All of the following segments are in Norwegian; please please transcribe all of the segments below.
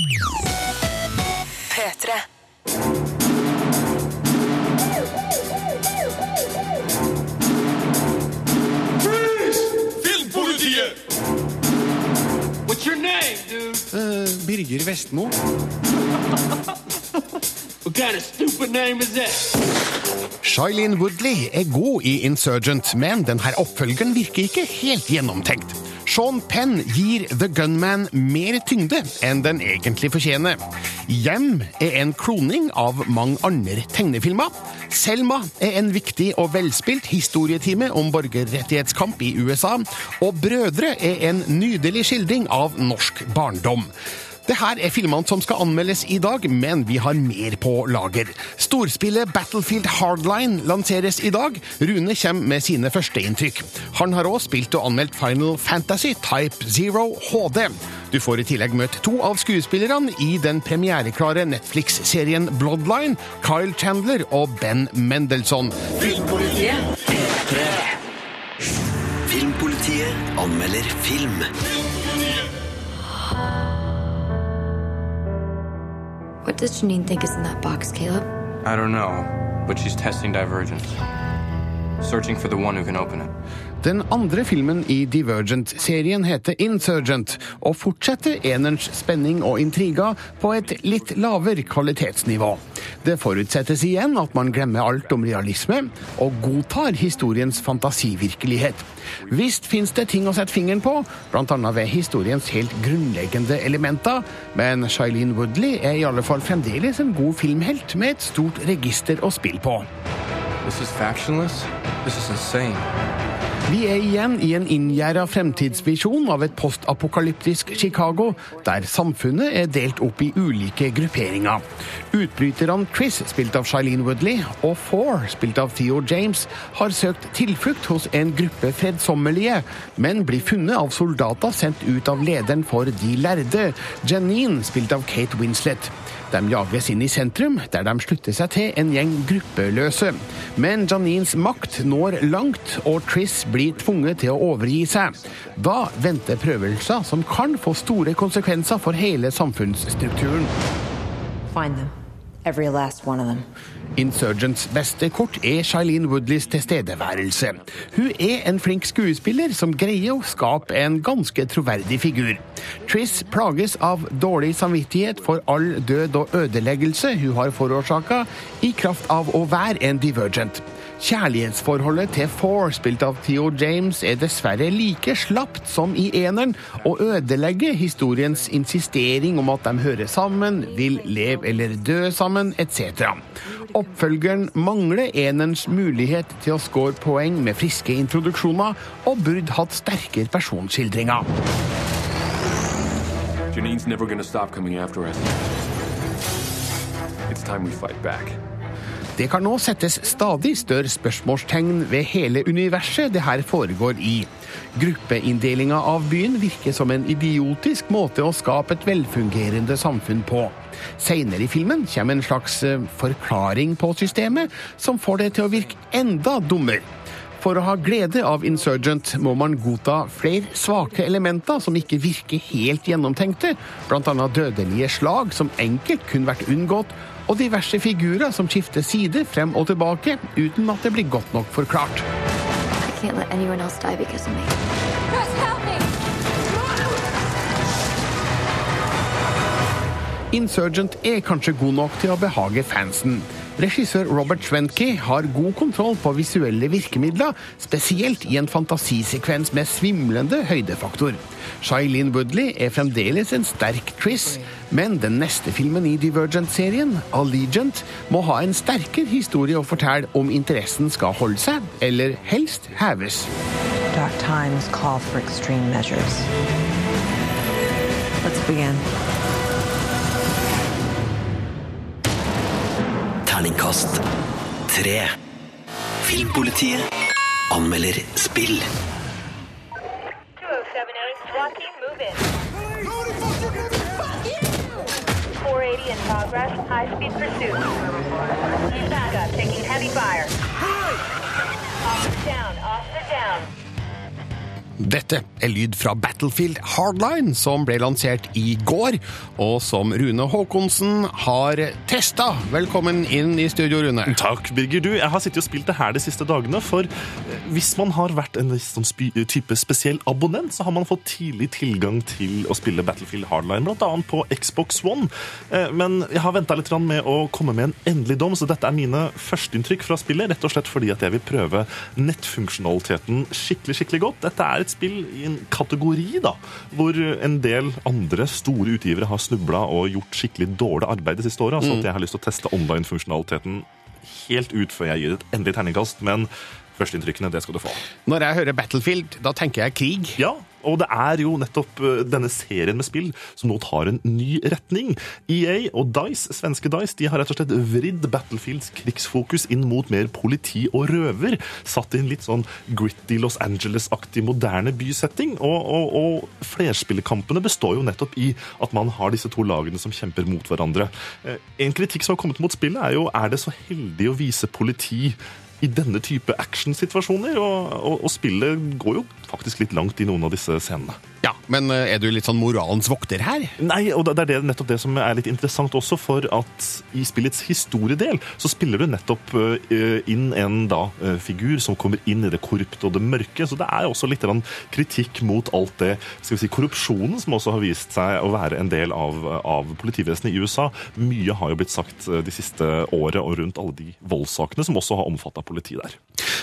P3. What's your name, dude? Eh, Birger Vestmo. What kind of stupid name is that? Shailene Woodley er god i Insurgent, men denne oppfølgeren virker ikke helt gjennomtenkt. Sean Penn gir The Gunman mer tyngde enn den egentlig fortjener. Hjem er en kloning av mange andre tegnefilmer. Selma er en viktig og velspilt historietime om borgerrettighetskamp i USA. Og Brødre er en nydelig skildring av norsk barndom. Det her er filmene som skal anmeldes i dag, men vi har mer på lager. Storspillet Battlefield Hardline lanseres i dag. Rune kommer med sine førsteinntrykk. Han har òg spilt og anmeldt Final Fantasy Type Zero HD. Du får i tillegg møtt to av skuespillerne i den premiereklare Netflix-serien Bloodline, Kyle Chandler og Ben Mendelsohn. Filmpolitiet. Filmpolitiet anmelder film. What does Janine think is in that box, Caleb? I don't know, but she's testing divergence. Den andre filmen i Divergent-serien heter Insurgent, og fortsetter enerens spenning og intriger på et litt lavere kvalitetsnivå. Det forutsettes igjen at man glemmer alt om realisme, og godtar historiens fantasivirkelighet. Visst fins det ting å sette fingeren på, bl.a. ved historiens helt grunnleggende elementer, men Shailene Woodley er i alle fall fremdeles en god filmhelt med et stort register å spille på. Vi er igjen i en inngjerda fremtidsvisjon av et postapokalyptisk Chicago, der samfunnet er delt opp i ulike grupperinger. Utbryterne Chris, spilt av Shailene Woodley, og Four, spilt av Theo James, har søkt tilflukt hos en gruppe fredsommelige, men blir funnet av soldater sendt ut av lederen for De lærde, Janine, spilt av Kate Winslet. De jages inn i sentrum, der de slutter seg til en gjeng gruppeløse. Men Janines makt når langt, og Triss blir tvunget til å overgi seg. Da venter prøvelser som kan få store konsekvenser for hele samfunnsstrukturen. Find them. Every last one of them. Insurgents beste kort er Shailene Woodleys tilstedeværelse. Hun er en flink skuespiller som greier å skape en ganske troverdig figur. Triss plages av dårlig samvittighet for all død og ødeleggelse hun har forårsaka, i kraft av å være en divergent. Kjærlighetsforholdet til Four, spilt av Theo James, er dessverre like slapt som i eneren, og ødelegger historiens insistering om at de hører sammen, vil leve eller dø sammen, etc. Oppfølgeren mangler enerens mulighet til å score poeng med friske introduksjoner, og burde hatt sterkere personskildringer. Janine's never gonna stop coming after us. It's time we fight back. Det kan nå settes stadig større spørsmålstegn ved hele universet det her foregår i. Gruppeinndelinga av byen virker som en idiotisk måte å skape et velfungerende samfunn på. Seinere i filmen kommer en slags eh, forklaring på systemet, som får det til å virke enda dummere. For å ha glede av Insurgent må man godta flere svake elementer som ikke virker helt gjennomtenkte, bl.a. dødelige slag som enkelt kunne vært unngått, og diverse figurer som skifter side frem og tilbake uten at det blir godt nok forklart. I can't let anyone else die because of me. Chris, help me! Insurgent er kanskje god nok til å behage fansen. Regissør Robert Schwenke har god kontroll på visuelle virkemidler, spesielt i en fantasisekvens med svimlende høydefaktor. Shailene Woodley er fremdeles en sterk Triss, men den neste filmen i Divergent-serien, Allegiant, må ha en sterkere historie å fortelle om interessen skal holde seg, eller helst heves. Dark times call for extreme measures. Let's begin. Terningkast tre. Filmpolitiet anmelder spill. 2078 SWAT team, move in. 480 in progress, pursuit. Taking heavy fire. Officer down, officer down. Dette er lyd fra Battlefield Hardline, som ble lansert i går, og som Rune Haakonsen har testa. Velkommen inn i studio, Rune. Takk, Birger. Du, jeg har sittet og spilt det her de siste dagene, for eh, hvis man har vært en sånn type spesiell abonnent, så har man fått tidlig tilgang til å spille Battlefield Hardline, annet på Xbox One. Eh, Men jeg har venta litt med å komme med en endelig dom, så dette er mine førsteinntrykk fra spillet, rett og slett fordi at jeg vil prøve nettfunksjonaliteten skikkelig, skikkelig godt. Dette er et spill i en kategori da, hvor en del andre store utgivere har snubla og gjort skikkelig dårlig arbeid det siste året. Så at jeg har lyst til å teste online-funksjonaliteten helt ut før jeg gir et endelig terningkast. Men førsteinntrykkene, det skal du få. Når jeg hører Battlefield, da tenker jeg krig. Ja, og det er jo nettopp eh, denne serien med spill som nå tar en ny retning. EA og Dice, svenske Dice, de har rett og slett vridd Battlefields krigsfokus inn mot mer politi og røver. Satt i en litt sånn gritty Los Angeles-aktig moderne bysetting. Og, og, og flerspillerkampene består jo nettopp i at man har disse to lagene som kjemper mot hverandre. Eh, En kritikk som har kommet mot spillet, er jo er det så heldig å vise politi i denne type actionsituasjoner, og, og, og spillet går jo faktisk litt langt i noen av disse scenene. Men eh, er du litt sånn moralens vokter her? Nei, og det er det, nettopp det som er litt interessant også, for at i spillets historiedel så spiller du nettopp eh, inn en da eh, figur som kommer inn i det korrupte og det mørke, så det er også litt kritikk mot alt det, skal vi si, korrupsjonen som også har vist seg å være en del av, av politivesenet i USA. Mye har jo blitt sagt de siste året og rundt alle de voldssakene som også har omfattet politiet der.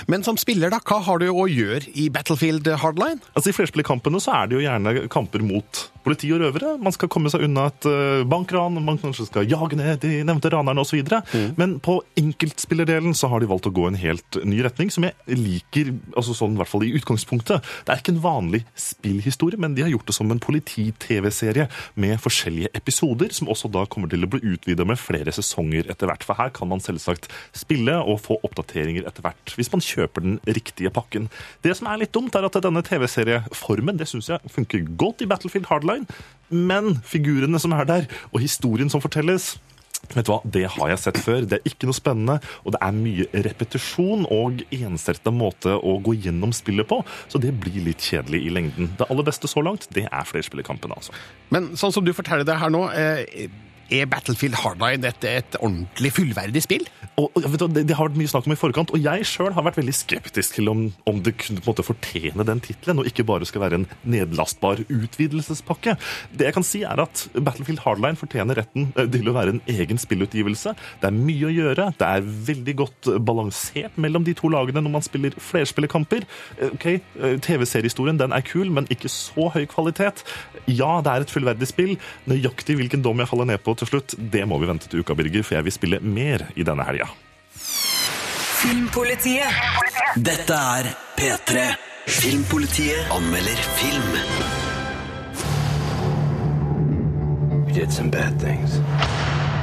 Men som spiller, da, hva har du å gjøre i Battlefield Hardline? Altså I flerspillerkampene så er det jo gjerne kamper mot politi og røvere. Man skal komme seg unna et eh, bankran, man kanskje skal jage ned de nevnte ranerne osv. Mm. Men på enkeltspillerdelen så har de valgt å gå en helt ny retning, som jeg liker altså sånn i hvert fall i utgangspunktet. Det er ikke en vanlig spillhistorie, men de har gjort det som en politi-TV-serie med forskjellige episoder, som også da kommer til å bli utvida med flere sesonger etter hvert. For her kan man selvsagt spille og få oppdateringer etter hvert, hvis man kjøper den riktige pakken. Det som er litt dumt, er at denne TV-serieformen det synes jeg funker godt i Battlefield Hardline, men figurene som er der, og historien som fortelles Vet du hva, Det har jeg sett før. Det er ikke noe spennende, og det er mye repetisjon og ensretta måte å gå gjennom spillet på, så det blir litt kjedelig i lengden. Det aller beste så langt, det er flerspillerkampene, altså. Men sånn som du forteller det her nå, eh, er Battlefield Hardline et, et ordentlig fullverdig spill? Og, du, det har vært mye snakk om i forkant, og jeg sjøl har vært veldig skeptisk til om, om det kunne på en måte fortjene den tittelen, og ikke bare skal være en nedlastbar utvidelsespakke. Det jeg kan si, er at Battlefield Hardline fortjener retten eh, til å være en egen spillutgivelse. Det er mye å gjøre, det er veldig godt balansert mellom de to lagene når man spiller flerspillerkamper. Eh, Ok, eh, TV-seriehistorien den er kul, men ikke så høy kvalitet. Ja, det er et fullverdig spill. Nøyaktig hvilken dom jeg faller ned på til slutt, det må vi vente til uka, Birger, for jeg vil spille mer i denne helga. Filmpolitiet. Dette er P3. Filmpolitiet anmelder film. We did some bad things.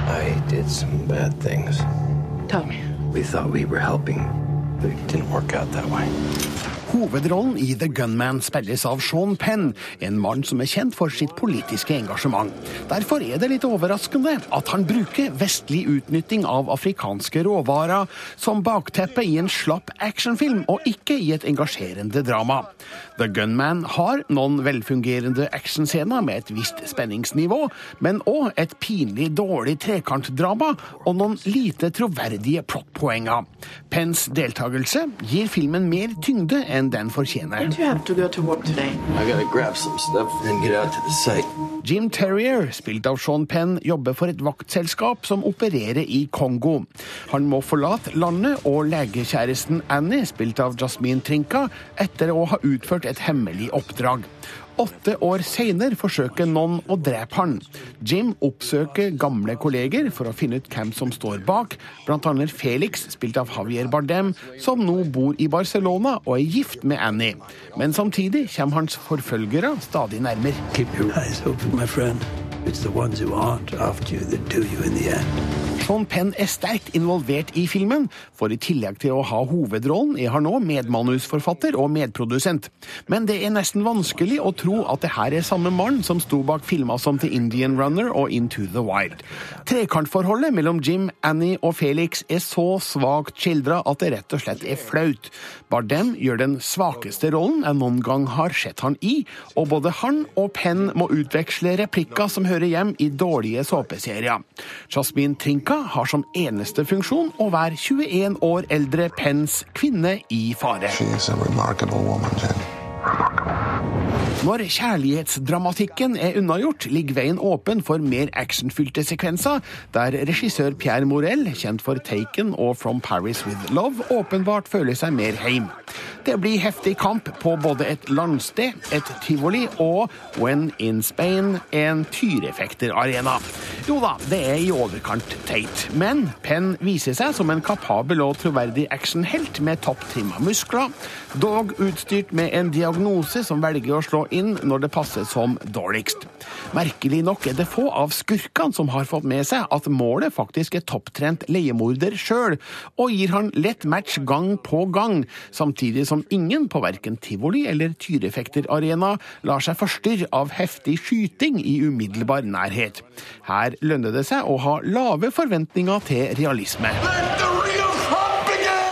I did some bad things. Tell me. We thought we were helping, Hovedrollen i The Gunman spilles av Sean Penn, en mann som er kjent for sitt politiske engasjement. Derfor er det litt overraskende at han bruker vestlig utnytting av afrikanske råvarer som bakteppe i en slapp actionfilm, og ikke i et engasjerende drama. The Gunman har noen velfungerende actionscener med et visst spenningsnivå, men òg et pinlig dårlig trekantdrama og noen lite troverdige plottpoenger. Penns deltakelse gir filmen mer tyngde enn den fortjener. To to work today. I gotta grab some stuff and get out to the site. Jim Terrier, spilt av Sean Penn, jobber for et vaktselskap som opererer i Kongo. Han må forlate landet og legekjæresten Annie, spilt av Jasmine Trinka, etter å ha utført et hemmelig oppdrag. Åtte år senere forsøker noen å drepe han. Jim oppsøker gamle kolleger for å finne ut hvem som står bak, annet Felix, spilt av Javier Bardem, som nå bor i Barcelona og er gift med Annie. Men samtidig kommer hans forfølgere stadig nærmere. Sean Penn er sterkt involvert i filmen, for i tillegg til å ha hovedrollen er han nå medmanusforfatter og medprodusent. Men det er nesten vanskelig å tro at det her er samme mann som sto bak filmer som The Indian Runner og Into the Wild. Trekantforholdet mellom Jim, Annie og Felix er så svakt skildra at det rett og slett er flaut. Bardem gjør den svakeste rollen jeg noen gang har sett han i, og både han og Penn må utveksle replikker som hører hjem i dårlige såpeserier. Jasmin Trinka har som eneste funksjon å være 21 år eldre Penns kvinne i fare. Når kjærlighetsdramatikken er unnagjort, ligger veien åpen for mer actionfylte sekvenser, der regissør Pierre Morel, kjent for Taken og From Paris With Love, åpenbart føler seg mer heim. Det blir heftig kamp på både et landsted, et tivoli og, when in Spain, en tyrefekterarena. Jo da, det er i overkant teit, men Penn viser seg som en kapabel og troverdig actionhelt med topptrimma muskler, dog utstyrt med en diagnose som velger å slå inn når det passer som dårligst. Merkelig nok er det få av skurkene som har fått med seg at målet faktisk er topptrent leiemorder sjøl, og gir han lett match gang på gang, samtidig som ingen på verken tivoli eller tyrefekterarena lar seg forstyrre av heftig skyting i umiddelbar nærhet. Her lønner det seg å ha lave forventninger til realisme. Let The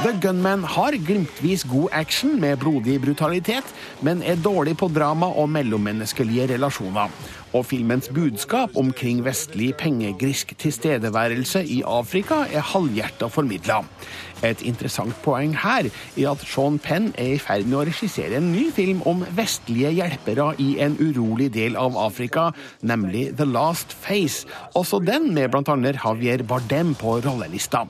Gunman har glimtvis god action med blodig brutalitet, men er dårlig på drama og mellommenneskelige relasjoner. Og filmens budskap omkring vestlig pengegrisk tilstedeværelse i Afrika er halvhjerta formidla. Et interessant poeng her er at Sean Penn er i ferd med å regissere en ny film om vestlige hjelpere i en urolig del av Afrika, nemlig The Last Face. Også den med bl.a. Javier Bardem på rollelista.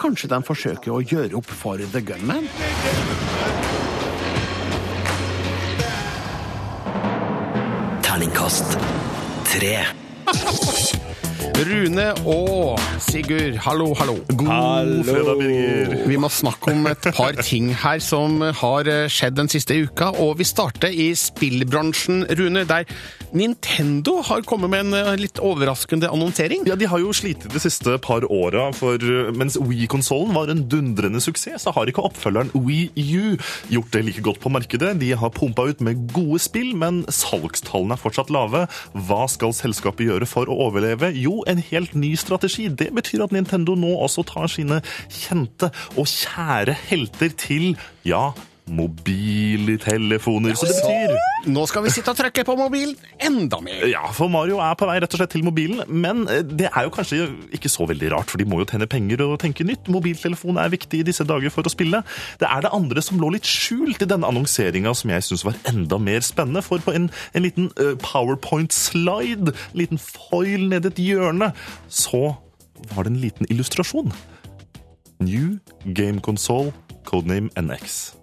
Kanskje de forsøker å gjøre opp for The Gunman? Terningkast tre. Rune og Sigurd, hallo, hallo. God fredag, Birger. Vi må snakke om et par ting her som har skjedd den siste uka, og vi starter i spillbransjen, Rune, der Nintendo har kommet med en eh, litt overraskende annonsering. Ja, De har jo slitt de siste par åra, for eh, mens Wii-konsollen var en dundrende suksess, så har ikke oppfølgeren Wii U gjort det like godt på markedet. De har pumpa ut med gode spill, men salgstallene er fortsatt lave. Hva skal selskapet gjøre for å overleve? Jo, en helt ny strategi. Det betyr at Nintendo nå også tar sine kjente og kjære helter til, ja, mobiltelefoner. Så det betyr Nå skal vi sitte og trykke på mobilen enda mer. Ja, for Mario er på vei rett og slett til mobilen, men eh, det er jo kanskje ikke så veldig rart, for de må jo tjene penger og tenke nytt. Mobiltelefon er viktig i disse dager for å spille. Det er det andre som lå litt skjult i denne annonseringa som jeg syns var enda mer spennende, for på en, en liten uh, powerpoint-slide, en liten foil nede i et hjørne, så var det en liten illustrasjon. New Game Console, codename NX.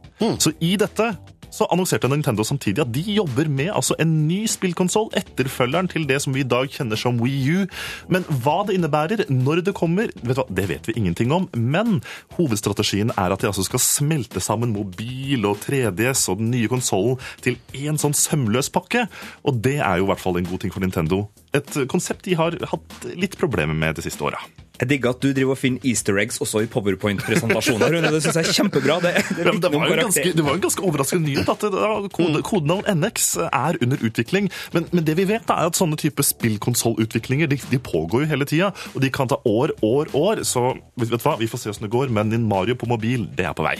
Så i dette så annonserte Nintendo samtidig at de jobber med altså en ny spillkonsoll, etterfølgeren til det som vi i dag kjenner som Wii U. Men hva det innebærer, når det kommer, vet hva, det vet vi ingenting om. Men hovedstrategien er at de altså skal smelte sammen mobil og 3DS og den nye konsollen til én sånn sømløs pakke. Og det er jo i hvert fall en god ting for Nintendo. Et konsept de har hatt litt problemer med de siste åra. Jeg digger at du driver og finner easter eggs også i powerpoint-presentasjoner. Det syns jeg er kjempebra. Det, det, Ja, det, var ganske, det var jo en ganske overraskende nyhet at kode, kodenavn NX er under utvikling. Men, men det vi vet, er at sånne type spillkonsollutviklinger de, de pågår jo hele tida. Og de kan ta år, år, år. Så vet du hva, vi får se åssen det går. Men din Mario på mobil, det er på vei.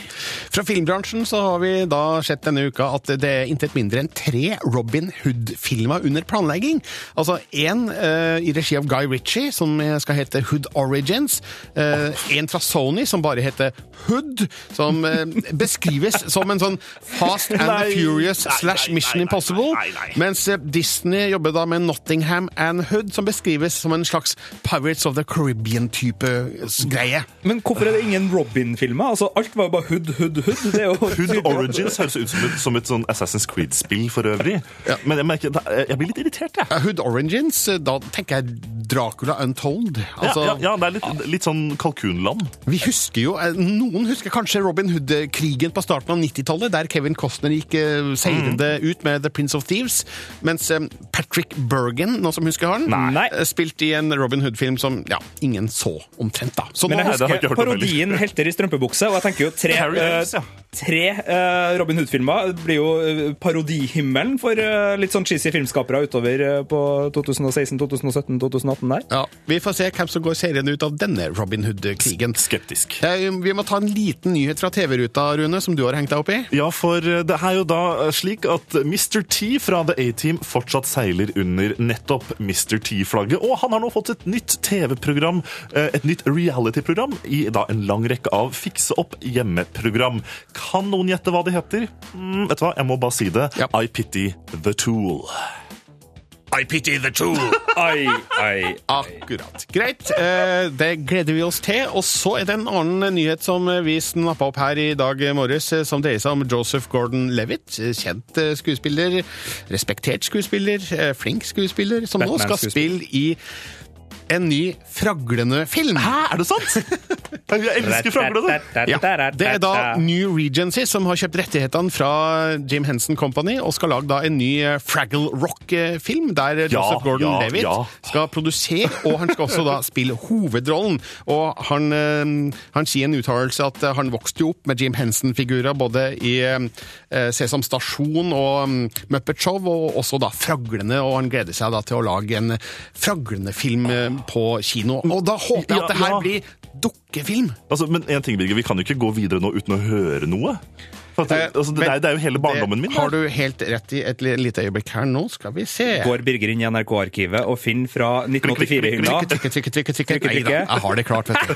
Fra filmbransjen så har vi da sett denne uka at det er intet mindre enn tre Robin Hood-filmer under planlegging. Altså én uh, i regi av Guy Ritchie, som skal hete Hood Origins. Uh, en fra Sony, som bare heter Hood, som uh, beskrives som en sånn Fast and the Nei, Furious nei, slash nei, Mission Impossible. nei, nei. Mens Disney jobber da med Nottingham and Hood, som beskrives som en slags Pirates of the Caribbean-type greie. Men hvorfor er det ingen Robin-filmer? Altså, alt var jo bare Hood, Hood, Hood. Det er jo Hood Origins høres ut som et, som et sånn Assassin's Creed-spill for øvrig. Men jeg, merker, jeg blir litt irritert, jeg. Hood Origins, da tenker jeg Dracula Untold. Altså, ja, ja, ja, det er litt, litt sånn kalkunland. Vi husker jo, eh, Noen husker kanskje Robin Hood-krigen på starten av 90-tallet, der Kevin Costner gikk eh, seirende Mm. ut med The Prince of Thieves, mens eh, Patrick Bergen, nå som husker han, Nei. spilte i en Robin Hood-film som ja, ingen så omtrent. da. Så Men jeg jeg husker heller. parodien 'Helter i strømpebukse', og jeg tenker jo tre, Harry eh, ja. tre Robin Hood-filmer blir jo parodihimmelen for litt sånn cheesy filmskapere utover på på 2016, 2017, 2018 der. ja, Vi får se hvem som går seirende ut av denne Robin Hood-krigen. Skeptisk. Eh, Vi må ta en liten nyhet fra TV-ruta, Rune, som du har hengt deg opp i. Ja, for det er jo da slik at Mr. T fra The A-Team fortsatt seiler under nettopp Mr. T-flagget. Og han har nå fått et nytt TV-program, eh, et nytt reality-program, i da en lang rekke av fikse opp hjemmeprogram. Kan noen gjette hva det heter? Mm, vet du hva, jeg må bare si det. Ja. I Pity The Tool. I pity the tool! Ai, ai, Akkurat. Greit, eh, det gleder vi oss til. Og så er det en annen nyhet som vi snappa opp her i dag morges, eh, som dreier seg om Joseph Gordon-Levitt. Kjent eh, skuespiller, respektert skuespiller, flink skuespiller, som nå skal spille i en ny fraglende film. Hæ, er det sant? Jeg elsker fraglene. Ja, Det er da New Regency som har kjøpt rettighetene fra Jim Henson Company og skal lage da en ny eh, Fraggle Rock-film, der Ja, Joseph Gordon-Levitt ja, ja. skal produsere, og han skal også da spille hovedrollen. Og han, eh, han sier en uttalelse at eh, han vokste jo opp med Jim Henson-figurer både i eh, Sesam Stasjon og mm, Muppet Show, og også da Fraglene, og han gleder seg da til å lage en Fraglene-film eh, på kino. Og da håper jeg Ja, at det her ja. blir dukkefilm. Altså, men en ting, Birger, vi kan jo ikke gå videre nå uten å høre noe. For at, Eh, altså, det, er, det er jo hele barndommen min. Det har du helt rett i. Et lite øyeblikk her nå, skal vi se. Går Birger inn i NRK-arkivet og finner fra 1984-hylla. Trykke, trykke, trykke, trykke, Nei da, jeg har det klart, vet du.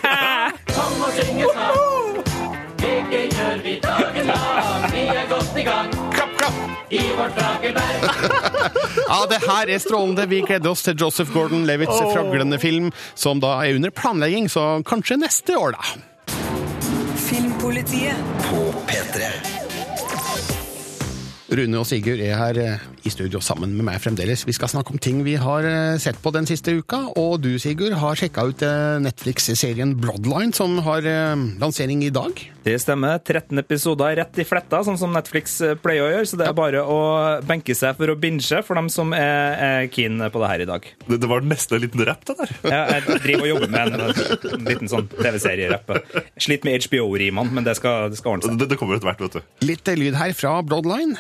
Kom og synge sang. Det gjør vi dagen lang. Vi er godt i gang! I vårt Fragelberg. Ja, det her er strålende. Vi gleder oss til Joseph Gordon-Levitts fraglende film, som da er under planlegging, så kanskje neste år, da. Filmpolitiet på P3. Rune og Sigurd er her eh, i studio sammen med meg fremdeles. Vi skal snakke om ting vi har eh, sett på den siste uka, og du, Sigurd, har sjekka ut eh, Netflix-serien Bloodline, som har lansering i dag. Det stemmer. 13 episoder rett i fletta, sånn som Netflix pleier å gjøre. Så det er bare å benke seg for å binge for dem som er, keen på det her i dag. Det, det var nesten en liten rapp, det der. Ja, jeg driver og jobber med en, en liten sånn TV-serierapp. Sliter med HBO-rimene, men det skal, det skal ordne seg. Det, det kommer etter hvert, vet du. Litt lyd her fra Bloodline.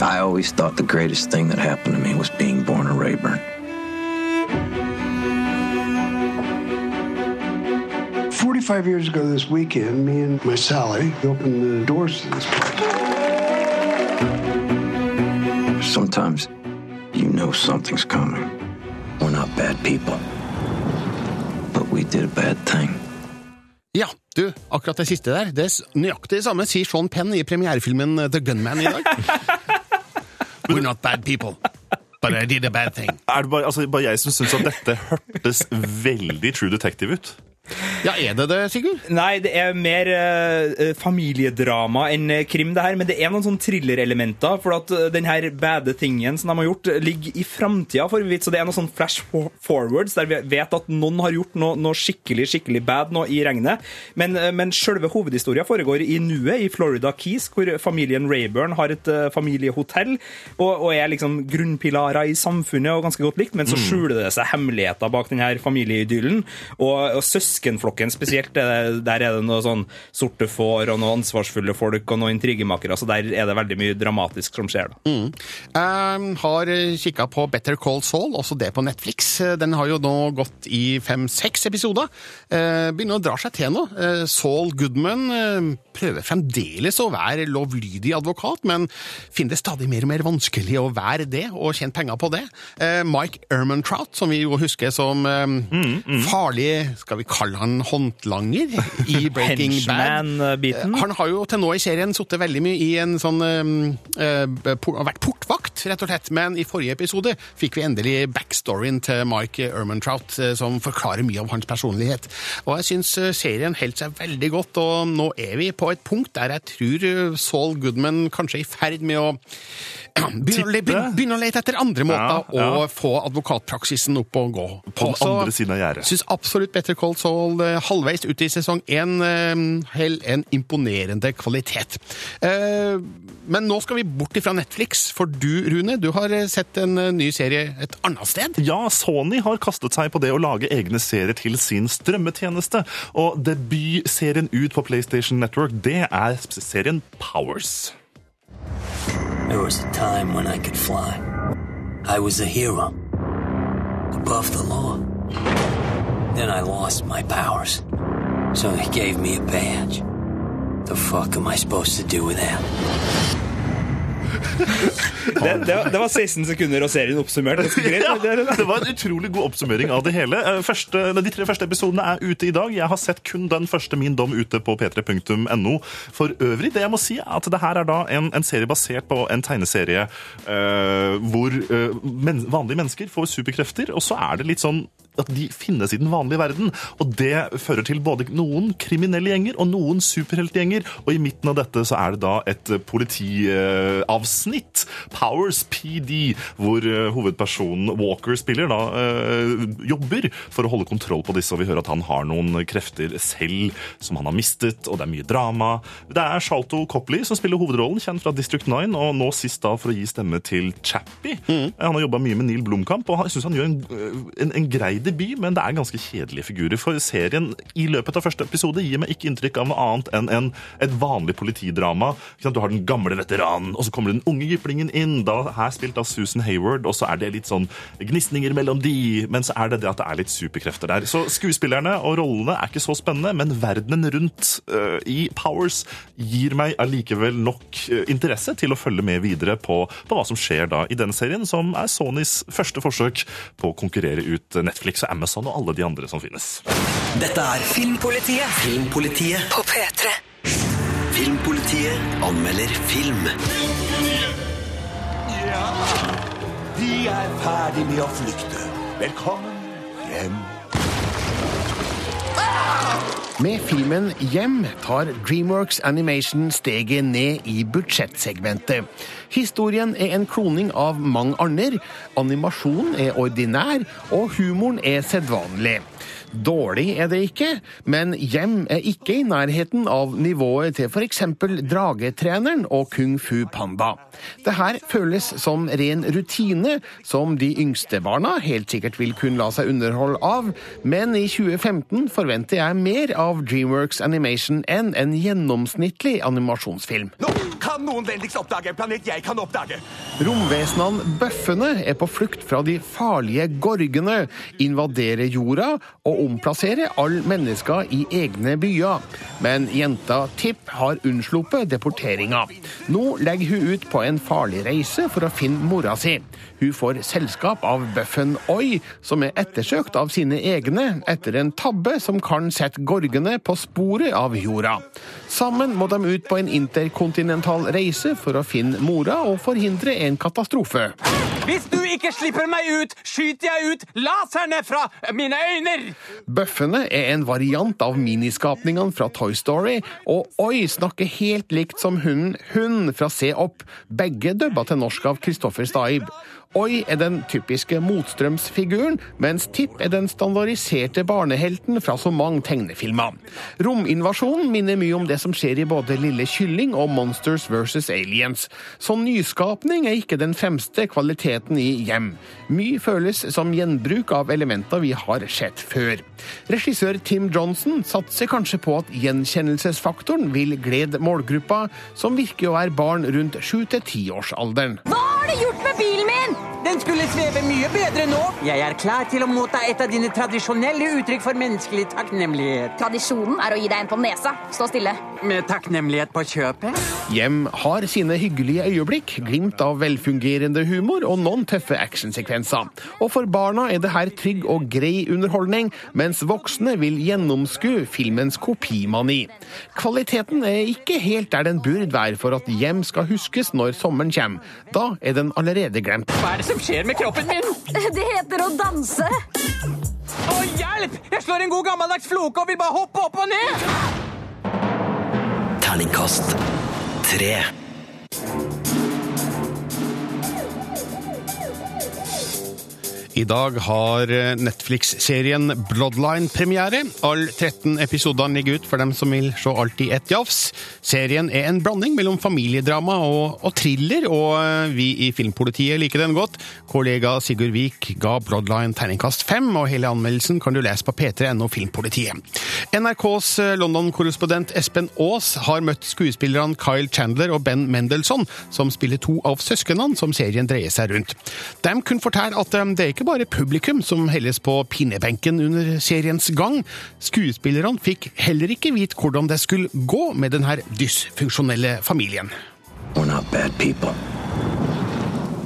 I always thought the greatest thing that happened to me was being born a Rayburn. Forty-five years ago this weekend, me and my Sally opened the doors to this place. Sometimes you know something's coming. We're not bad people. But we did a bad thing. Ja, du, akkurat det siste der, det er s- nøyaktig det samme sier Sean Penn i premierefilmen The Gunman i dag. We're not bad people, but I did a bad thing. Er det bare, altså, bare jeg som syns at dette hørtes veldig True Detective ut? Ja, er det det, Sigurd? Nei, det er mer eh, familiedrama enn eh, krim, det her. Men det er noen sånne thrillerelementer. For at eh, den her bade tingen som de har gjort, eh, ligger i framtida, for vi vet. Så det er noen sånn flash forwards der vi vet at noen har gjort noe, noe skikkelig skikkelig bad nå i regnet. Men, eh, men selve hovedhistoria foregår i nuet, i Florida Keys, hvor familien Rayburn har et eh, familiehotell og, og er liksom grunnpilarer i samfunnet og ganske godt likt. Men så skjuler det seg hemmeligheter bak den her familieidyllen. Og, og søskenflokken spesielt, eh, der er det noe sånn sorte får og noen ansvarsfulle folk og noen intrigemakere. Så der er det veldig mye dramatisk som skjer. da. Jeg har kikka på Better Call Saul, også det på Netflix. Den har jo nå gått i fem-seks episoder. Uh, Begynner å dra seg til nå. Uh, Saul Goodman uh, prøver fremdeles å være lovlydig advokat, men finner det stadig mer og mer vanskelig å være det, og tjene penger på det. Eh, Mike Ermantrout, som vi jo husker som eh, farlig, skal vi kalle kalle han håndlanger i Breaking Bad. Han har jo til nå i serien sittet veldig mye i en sånn uh, por Vært portvakt, rett og slett. Men i forrige episode fikk vi endelig backstoryen til Mike Ermantrout, uh, som forklarer mye om hans personlighet. Og jeg syns uh, serien holdt seg veldig godt, og nå er vi på et punkt der jeg tror Saul Goodman kanskje er i ferd med å begynne, å begynne, begynne å lete etter andre måter Ja, ja. å få advokatpraksisen opp og gå. På den andre siden av gjerdet. Syns absolutt Better Call Saul eh, halvveis ute i sesong én hell en imponerende kvalitet. Eh, men nå skal vi bort ifra Netflix, for du, Rune, du har eh, sett en eh, ny serie et annet sted. Ja, Sony har kastet seg på det å lage egne serier til sin strømmetjeneste. Og debutserien ut på PlayStation Network, det er serien Powers. There was a time when I could fly. I was a hero. Above the law. Then I lost my powers. So they gave me a badge. The fuck am I supposed to do with that? Det, det, det var 16 sekunder og serien oppsummert. Ja, det var en utrolig god oppsummering av det hele. Eh, Første, de tre første episodene er ute i dag. Jeg har sett kun den første Min dom ute på p3.no. For øvrig, det jeg må si er at det her er da en, en serie basert på en tegneserie uh, hvor uh, men, vanlige mennesker får superkrefter, og så er det litt sånn at de finnes i den vanlige verden. Og det fører til både noen kriminelle gjenger og noen superheltgjenger. Og i midten av dette så er det da et eh, politiavsnitt, Powers PD, hvor eh, hovedpersonen Walker spiller, da eh, jobber for å holde kontroll på disse. Og vi hører at han har noen krefter selv som han har mistet, og det er mye drama. Det er Shalto Copley som spiller hovedrollen, kjent fra District 9, og nå sist da for å gi stemme til Chappie. Han har jobba mye med Neil Blomkamp, og jeg syns han gjør en, en, en grei debut, men det er ganske kjedelige figurer. For serien i løpet av første episode gir meg ikke inntrykk av noe annet enn en, et vanlig politidrama. Du har den gamle veteranen, og så kommer den unge jyplingen inn. Da, her spilt av Susan Hayward, og så er det litt sånn gnisninger mellom de, men så er det det at det er litt superkrefter der. Så skuespillerne og rollene er ikke så spennende, men verdenen rundt uh, i Powers gir meg allikevel nok øh, interesse til å følge med videre på, på hva som skjer da i denne serien, som er Sonys første forsøk på å konkurrere ut Netflix og Amazon og alle de andre som finnes. Dette er Filmpolitiet. Filmpolitiet på P3. Filmpolitiet anmelder film. Ja, vi er ferdig med å flykte. Velkommen hjem. Med filmen Hjem tar Dreamworks Animation steget ned i budsjettsegmentet. Historien er en kloning av mange andre, animasjonen er ordinær, og humoren er sedvanlig. Dårlig er det ikke, men Hjem er ikke i nærheten av nivået til f.eks. Dragetreneren og Kung Fu Panda. Det her føles som ren rutine, som de yngste barna helt sikkert vil kunne la seg underholde av, men i 2015 forventer jeg mer av Dreamworks Animation enn en gjennomsnittlig animasjonsfilm. Nå kan noen vennligst oppdage en planet jeg kan oppdage. Romvesenene bøffene er på flukt fra de farlige gorgene, invaderer jorda og omplasserer alle mennesker i egne byer. Men jenta Tipp har unnsluppet deporteringa. Nå legger hun ut på en farlig reise for å finne mora si. Hun får selskap av bøffen Oi, som er ettersøkt av sine egne etter en tabbe som kan sette gorgene på sporet av jorda. Sammen må de ut på en interkontinental reise for å finne mora og forhindre en katastrofe. Hvis du ikke slipper meg ut, skyter jeg ut laserne fra mine øyne! Bøffene er en variant av miniskapningene fra Toy Story, og Oi snakker helt likt som hunden Hund fra Se opp, begge dubba til norsk av Kristoffer Staib. Oi er den typiske motstrømsfiguren, mens Tipp er den standardiserte barnehelten fra så mange tegnefilmer. Rominvasjonen minner mye om det som skjer i både Lille kylling og Monsters vs. Aliens. Så nyskapning er ikke den fremste kvaliteten i Hjem. Mye føles som gjenbruk av elementer vi har sett før. Regissør Tim Johnson satser kanskje på at gjenkjennelsesfaktoren vil glede målgruppa, som virker å være barn rundt 7-10-årsalderen. Hva har du gjort med bilen min? Den skulle sveve mye bedre nå. Jeg er klar til å motta et av dine tradisjonelle uttrykk for menneskelig takknemlighet. Tradisjonen er å gi deg en på nesa. Stå stille. Med takknemlighet på kjøpet? Hjem har sine hyggelige øyeblikk, glimt av velfungerende humor og noen tøffe actionsekvenser. Og for barna er det her trygg og grei underholdning, mens voksne vil gjennomskue filmens kopimani. Kvaliteten er ikke helt der den burde være for at Hjem skal huskes når sommeren kommer. Da er den allerede glemt. Hva er det som skjer med kroppen min? Det heter å danse. Å, hjelp! Jeg slår en god gammeldags floke og vil bare hoppe opp og ned. Terningkast tre. I dag har Netflix-serien Bloodline premiere. Alle 13 episodene ligger ut for dem som vil se alt i ett jafs. Serien er en blanding mellom familiedrama og, og thriller, og vi i Filmpolitiet liker den godt. Kollega Sigurd Vik ga Bloodline terningkast fem, og hele anmeldelsen kan du lese på p3.no Filmpolitiet. NRKs London-korrespondent Espen Aas har møtt skuespillerne Kyle Chandler og Ben Mendelsohn, som spiller to av søsknene som serien dreier seg rundt. De kunne fortelle at det er ikke bare publikum som helles på pinnebenken under seriens gang. Skuespillerne fikk heller ikke vite hvordan det skulle gå med denne dysfunksjonelle familien. We're not bad people.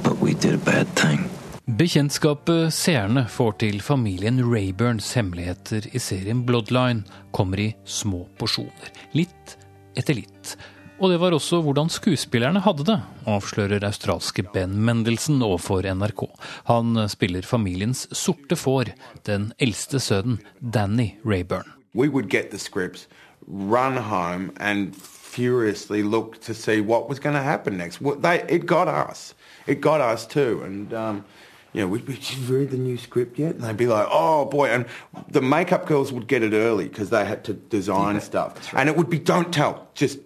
But we did a bad thing. Bekjentskapet seerne får til familien Rayburns hemmeligheter i serien Bloodline, kommer i små porsjoner. Litt etter litt. Og det var også hvordan skuespillerne hadde det, avslører australske Ben Mendelsen overfor NRK. Han spiller familiens sorte får, den eldste sønnen, Danny Rayburn. We would get the scripts, run home, and furiously look to see what was going to happen next. They, it got us. It got us too. And, um, you know, we'd be, "Did you read the new script yet? And they'd be like, oh boy. And the makeup girls would get it early because they had to design stuff. And it would be, don't tell, just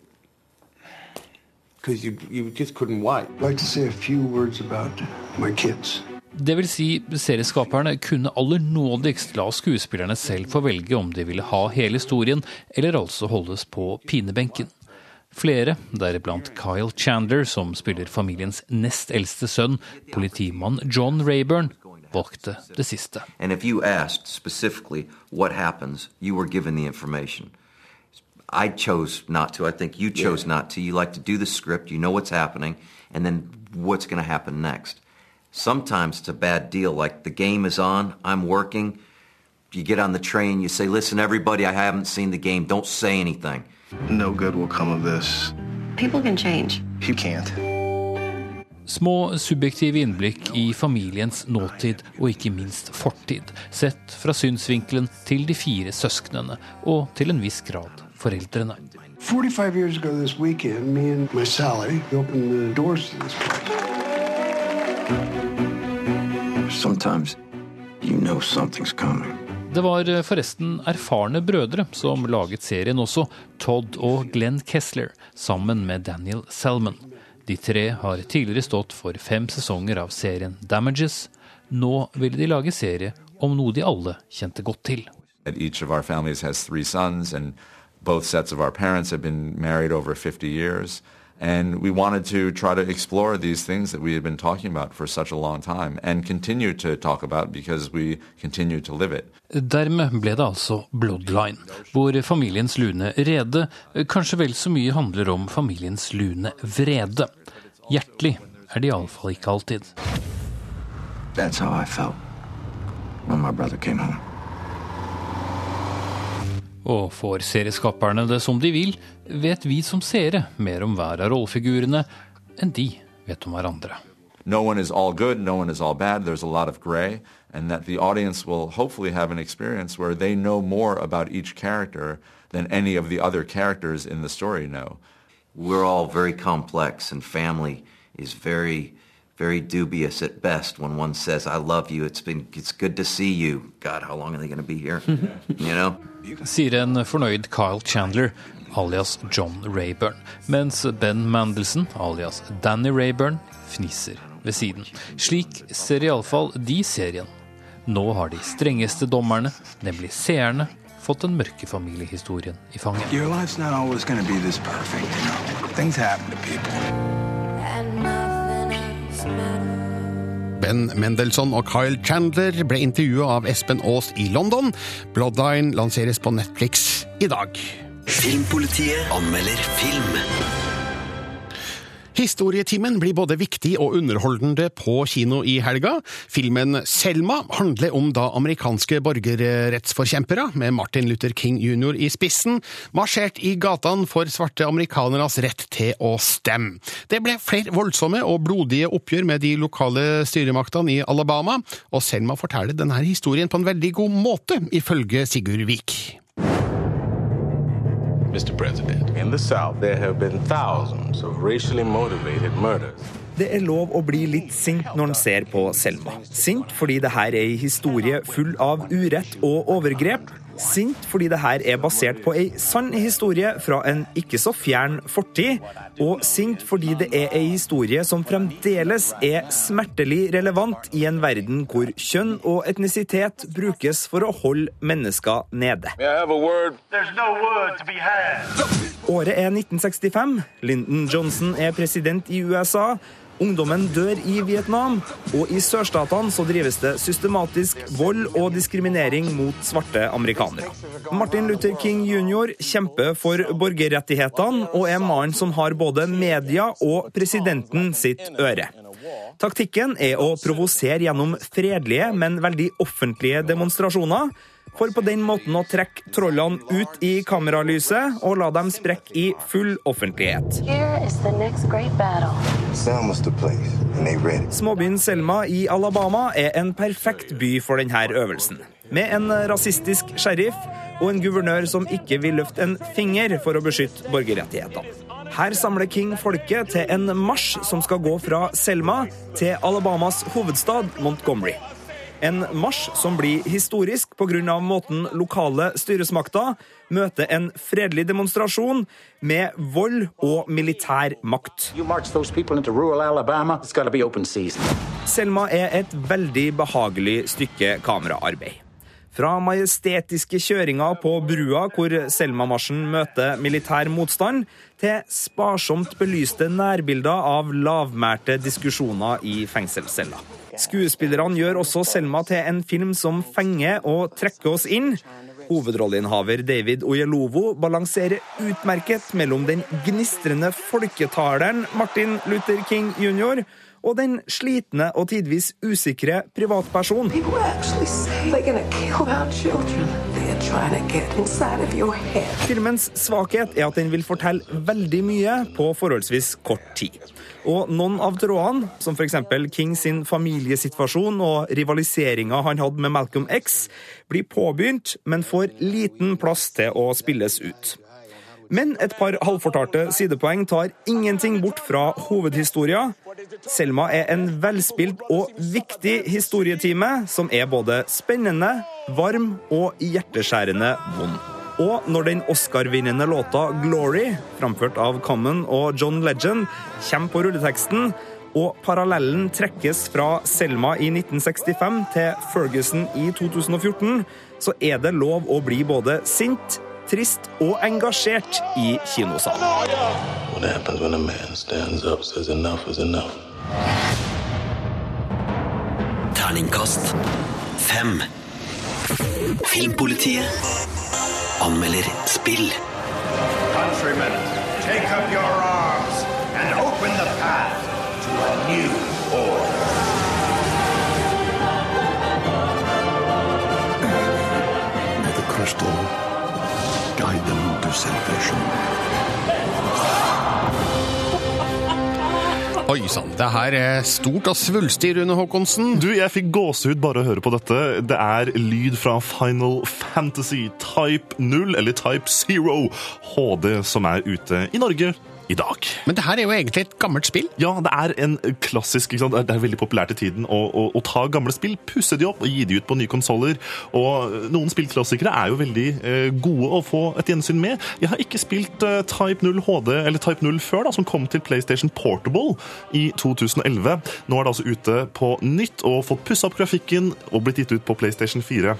because you, you just couldn't wait. I'd like to say a few words about my kids. Det vil si, serieskaperne kunne aller nådigst la skuespillerne selv få velge om de ville ha hele historien, eller altså holdes på pinebenken. Flere, deriblant Kyle Chandler, som spiller familiens nest eldste sønn, politimann John Rayburn, valgte det siste. And if you asked specifically what happens, you were given the information. I chose not to. I think you chose not to. You like to do the script, you know what's happening, and then what's going to happen next. Sometimes it's a bad deal. Like the game is on, I'm working. You get on the train, you say, Listen, everybody, I haven't seen the game. Don't say anything. No good will come of this. People can change. You can't. Små subjektive innblikk i familiens nåtid og ikke minst fortid, sett fra synsvinkelen til de fire søsknene, og til en viss grad foreldrene. 45 years ago this weekend, me and my Sally opened the doors to this place. Sometimes you know something's coming. Det var eh, forresten erfarne brødre som laget serien også, Todd og Glenn Kessler, sammen med Daniel Selman. De tre har tidligere stått for fem sesonger av serien Damages. Nå ville de lage serie om noe de alle kjente godt til. Each of our families has three sons, and both sets of our parents had been married over 50 years. And we wanted to try to explore these things that we had been talking about for such a long time and continue to talk about because we continue to live it. Dermed ble det altså Bloodline, hvor familiens lune rede kanskje vel så mye handler om familiens lune vrede. Hjertelig er de iallfall ikke alltid. That's how I felt when my brother came home. Og får serieskaperne det som de vil, vet vi som seere mer om hver av rollefigurene enn de vet om hverandre. No one is all good, no one is all bad, there's a lot of gray, and that the audience will hopefully have an experience where they know more about each character than any of the other characters in the story know. We're all very complex, and family is very, very dubious at best. When one says, "I love you," it's been, it's good to see you. God, how long are they going to be here? you know. Sier en fornøyd Kyle Chandler, alias John Rayburn, mens Ben Mandelson, alias Danny Rayburn, fniser ved siden. Slik ser iallfall de serien. Nå har de strengeste dommerne, nemlig seerne, fått den mørke familiehistorien i fanget. Ben Mendelssohn og Kyle Chandler ble intervjua av Espen Aas i London. Bloodline lanseres på Netflix i dag. Filmpolitiet anmelder film. Historietimen blir både viktig og underholdende på kino i helga. Filmen Selma handler om da amerikanske borgerrettsforkjempere, med Martin Luther King jr. i spissen, marsjert i gatene for svarte amerikaneres rett til å stemme. Det ble flere voldsomme og blodige oppgjør med de lokale styremaktene i Alabama, og Selma forteller denne historien på en veldig god måte, ifølge Sigurd Vik. Mr. President, in the South, there have been thousands of racially motivated murders. Det er lov å bli litt sint når en ser på Selma. Sint fordi det her er ei historie full av urett og overgrep. Sint fordi det her er basert på ei sann historie fra en ikke så fjern fortid. Og sint fordi det er ei historie som fremdeles er smertelig relevant i en verden hvor kjønn og etnisitet brukes for å holde mennesker nede. Året er 1965. Lyndon Johnson er president i USA. Ungdommen dør i Vietnam, og i sørstatene så drives det systematisk vold og diskriminering mot svarte amerikanere. Martin Luther King jr. kjemper for borgerrettighetene og er mannen som har både media og presidenten sitt øre. Taktikken er å provosere gjennom fredelige, men veldig offentlige demonstrasjoner. For på den måten å trekke trollene ut i kameralyset og la dem sprekke i full offentlighet. Here is the next great battle. Selma's the place, and they ready. Småbyen Selma i Alabama er en perfekt by for denne øvelsen. Med en rasistisk sheriff og en guvernør som ikke vil løfte en finger for å beskytte borgerrettighetene. Her samler King folket til en marsj som skal gå fra Selma til Alabamas hovedstad Montgomery. En marsj som blir historisk pga. måten lokale styresmakter møter en fredelig demonstrasjon med vold og militær makt. Selma er et veldig behagelig stykke kameraarbeid. Fra majestetiske kjøringer på brua hvor Selma-marsjen møter militær motstand, til sparsomt belyste nærbilder av lavmælte diskusjoner i fengselsceller. Skuespillerne gjør også Selma til en film som fenger og trekker oss inn. Hovedrolleinnehaver David Oyelovo balanserer utmerket mellom den gnistrende folketaleren Martin Luther King jr. og den slitne og tidvis usikre privatperson. People actually say they're gonna kill our children. They're trying to get inside of your head. Filmens svakhet er at den vil fortelle veldig mye på forholdsvis kort tid. Og noen av trådene, som f.eks. King sin familiesituasjon og rivaliseringa han hadde med Malcolm X, blir påbegynt, men får liten plass til å spilles ut. Men et par halvfortalte sidepoeng tar ingenting bort fra hovedhistoria. Selma er en velspilt og viktig historietime som er både spennende, varm og hjerteskjærende vond. Og når den Oscar-vinnende låta 'Glory', framført av Common og John Legend, kommer på rulleteksten, og parallellen trekkes fra Selma i 1965 til Ferguson i 2014, så er det lov å bli både sint, trist og engasjert i kinosalen. What happens when a man stands up, says enough is enough? Terningkast fem. Filmpolitiet anmelder spill. Countrymen, take up your arms and open the path to a new order. May the crystal guide them to salvation. Oi sann, det her er stort og svulstig, Rune Håkonsen. Du, jeg fikk gåsehud bare å høre på dette. Det er lyd fra Final Fantasy Type 0, eller Type 0 HD, som er ute i Norge i dag. Men det her er jo egentlig et gammelt spill? Ja, det er en klassisk? Det er veldig populært i tiden å, å, å ta gamle spill, pusse de opp og gi de ut på nye konsoller. Og noen spillklassikere er jo veldig eh, gode å få et gjensyn med. Jeg har ikke spilt eh, Type 0 HD eller Type 0 før, da, som kom til PlayStation Portable i 2011. Nå er det altså ute på nytt og fått pussa opp grafikken og blitt gitt ut på PlayStation 4.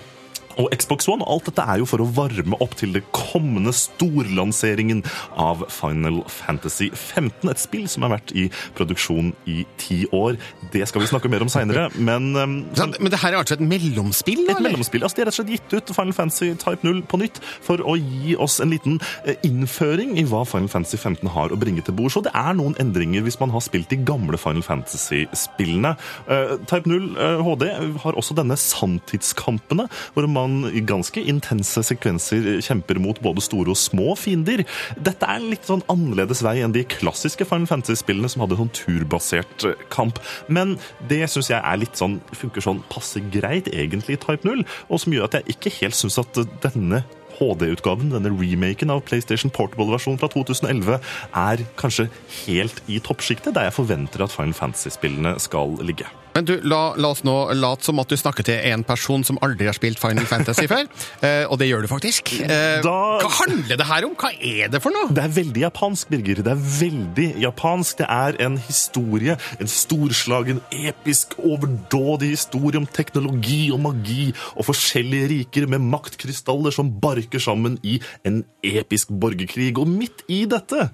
og Xbox One. Alt dette er jo for å varme opp til det kommende storlanseringen av Final Fantasy 15. Et spill som har vært i produksjon i ti år. Det skal vi snakke mer om seinere, men um, Men det her er altså et mellomspill? et mellomspill. Altså, de har rett og slett gitt ut Final Fantasy Type 0 på nytt for å gi oss en liten eh, innføring i hva Final Fantasy 15 har å bringe til bord. Så det er noen endringer hvis man har spilt de gamle Final Fantasy-spillene. Uh, Type 0 uh, HD har også denne sanntidskampene, hvor man i ganske intense sekvenser kjemper mot både store og små fiender. Dette er en litt sånn annerledes vei enn de klassiske Final Fantasy-spillene som hadde sånn turbasert eh, kamp. Men det syns jeg er litt sånn, funker sånn passe greit egentlig i Type 0, og som gjør at jeg ikke helt syns at denne HD-utgaven, denne remaken av PlayStation Portable-versjonen fra 2011, er kanskje helt i toppsjiktet, der jeg forventer at Final Fantasy-spillene skal ligge. Men du, la, la oss nå late som at du snakker til en person som aldri har spilt Final Fantasy før. Eh, og det gjør du faktisk. Eh, Hva handler det her om? Hva er det for noe? Det er veldig japansk, Birger. Det er veldig japansk. Det er en historie, en storslagen, episk, overdådig historie om teknologi og magi og forskjellige riker med maktkrystaller som barker sammen i en episk borgerkrig. Og midt i dette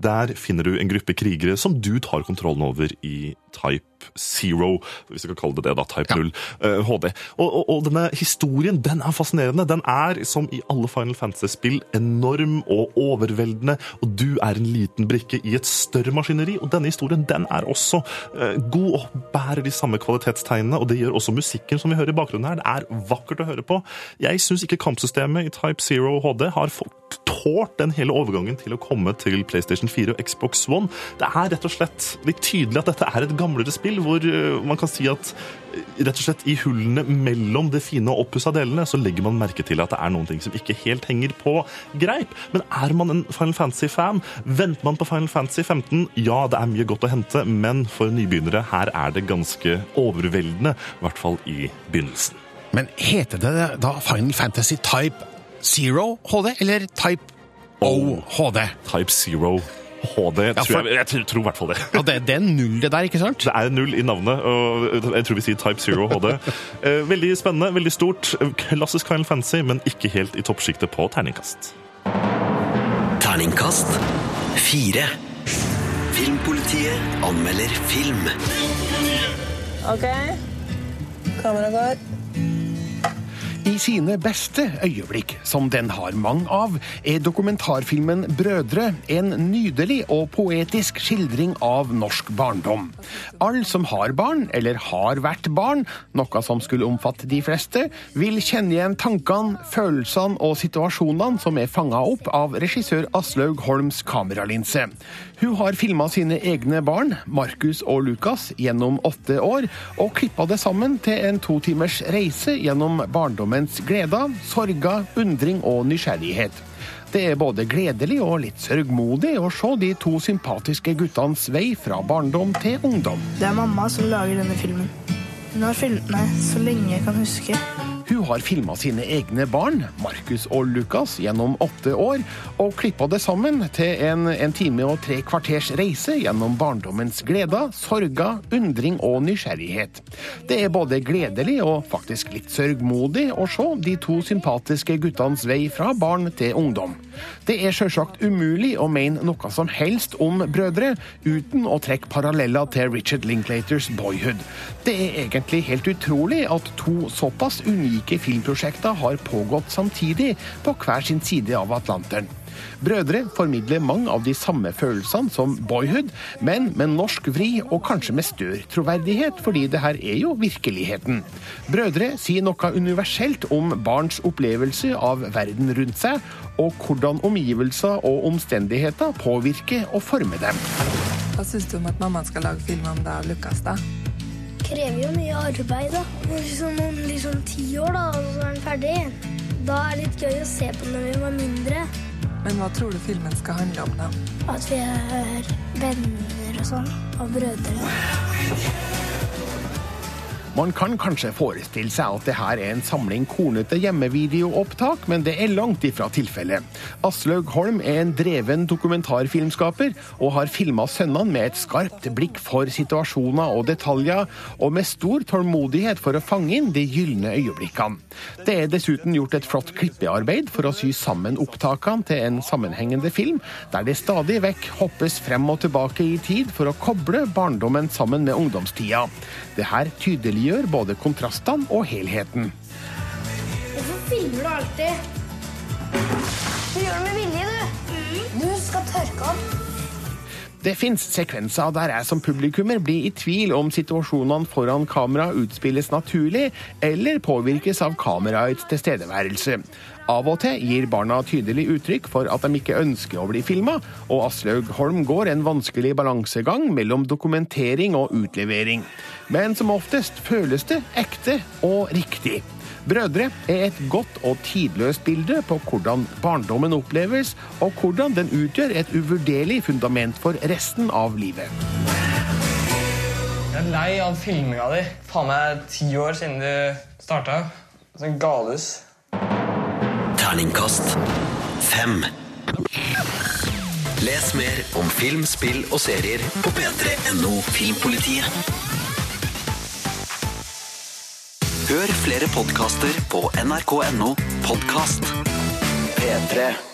der finner du en gruppe krigere som du tar kontrollen over i Type Zero, hvis vi kan kalle det det, da, Type 0 uh, HD. Og, og, og denne historien den er fascinerende. Den er, som i alle Final Fantasy-spill, enorm og overveldende. Og du er en liten brikke i et større maskineri. Og denne historien den er også uh, god og bærer de samme kvalitetstegnene. Og det gjør også musikken som vi hører i bakgrunnen her. Det er vakkert å høre på. Jeg syns ikke kampsystemet i Type Zero HD har fått tålt den hele overgangen til å komme til PlayStation 4 og Xbox One. Det er rett og slett litt tydelig at dette er et gamlere spill, hvor eh, man kan si at eh, rett og slett i hullene mellom det fine og oppussa delene, så legger man merke til at det er noen ting som ikke helt henger på greip. Men er man en Final Fantasy-fan, venter man på Final Fantasy 15, ja, det er mye godt å hente, men for nybegynnere, her er det ganske overveldende, i hvert fall i begynnelsen. Men heter det da Final Fantasy Type Zero HD, eller Type O HD? Type Zero HD, Ja, for- jeg, jeg tror, i hvert fall det. Ja, det, det er null det der, ikke sant? Det er null i navnet, og jeg tror vi sier Type Zero HD. Eh, Veldig spennende, veldig stort. Klassisk Final Fantasy, men ikke helt i toppsjiktet på terningkast. Terningkast fire. Filmpolitiet anmelder film. Ok, kamera går. I sine beste øyeblikk, som den har mange av, er dokumentarfilmen Brødre en nydelig og poetisk skildring av norsk barndom. Alle som har barn, eller har vært barn, noe som skulle omfatte de fleste, vil kjenne igjen tankene, følelsene og situasjonene som er fanga opp av regissør Aslaug Holms kameralinse. Hun har filma sine egne barn, Markus og Lukas, gjennom åtte år, og klippa det sammen til en to timers reise gjennom barndommens gleder, sorger, undring og nysgjerrighet. Det er både gledelig og litt sørgmodig å se de to sympatiske guttenes vei fra barndom til ungdom. Det er mamma som lager denne filmen. Hun har filmet meg så lenge jeg kan huske. Hun har filma sine egne barn, Markus og Lukas, gjennom åtte år, og klippa det sammen til en, en time og tre kvarters reise gjennom barndommens gleder, sorger, undring og nysgjerrighet. Det er både gledelig og faktisk litt sørgmodig å se de to sympatiske guttenes vei fra barn til ungdom. Det er sjølsagt umulig å mene noe som helst om brødre uten å trekke paralleller til Richard Linklaters Boyhood. Det er egentlig helt utrolig at to såpass unike filmprosjekter har pågått samtidig på hver sin side av Atlanteren. Brødre formidler mange av de samme følelsene som Boyhood, men med norsk vri og kanskje med større troverdighet, fordi det her er jo virkeligheten. Brødre sier noe universelt om barns opplevelse av verden rundt seg, og hvordan omgivelser og omstendigheter påvirker og former dem. Hva syns du om at mamma skal lage film om deg og Lukas, da? Det krever jo mye arbeid, da. Liksom om liksom ti år, da, og så er den ferdig. Da er det litt gøy å se på når vi var mindre. Men hva tror du filmen skal handle om, da? At vi er venner og sånn. Og brødre. Man kan kanskje forestille seg at det her er en samling kornete hjemmevideoopptak, men det er langt ifra tilfellet. Aslaug Holm er en dreven dokumentarfilmskaper, og har filma sønnene med et skarpt blikk for situasjoner og detaljer, og med stor tålmodighet for å fange inn de gylne øyeblikkene. Det er dessuten gjort et flott klippearbeid for å sy sammen opptakene til en sammenhengende film, der det stadig vekk hoppes frem og tilbake i tid for å koble barndommen sammen med ungdomstida. Det her tydeliggjør både kontrastene og helheten. Hvorfor filmer du alltid? Du gjør det med vilje, du. Du skal tørke opp. Det fins sekvenser der jeg som publikummer blir i tvil om situasjonene foran kamera utspilles naturlig, eller påvirkes av kameraets tilstedeværelse. Av og til gir barna tydelig uttrykk for at de ikke ønsker å bli filma, og Aslaug Holm går en vanskelig balansegang mellom dokumentering og utlevering. Men som oftest føles det ekte og riktig. Brødre er et godt og tidløst bilde på hvordan barndommen oppleves, og hvordan den utgjør et uvurderlig fundament for resten av livet. Jeg er lei av filminga di. Faen meg ti år siden du starta. Sånn galehus. Terningkast fem. Les mer om film, spill og serier på p3.no Filmpolitiet. Hør flere podkaster på nrk.no podkast. P3.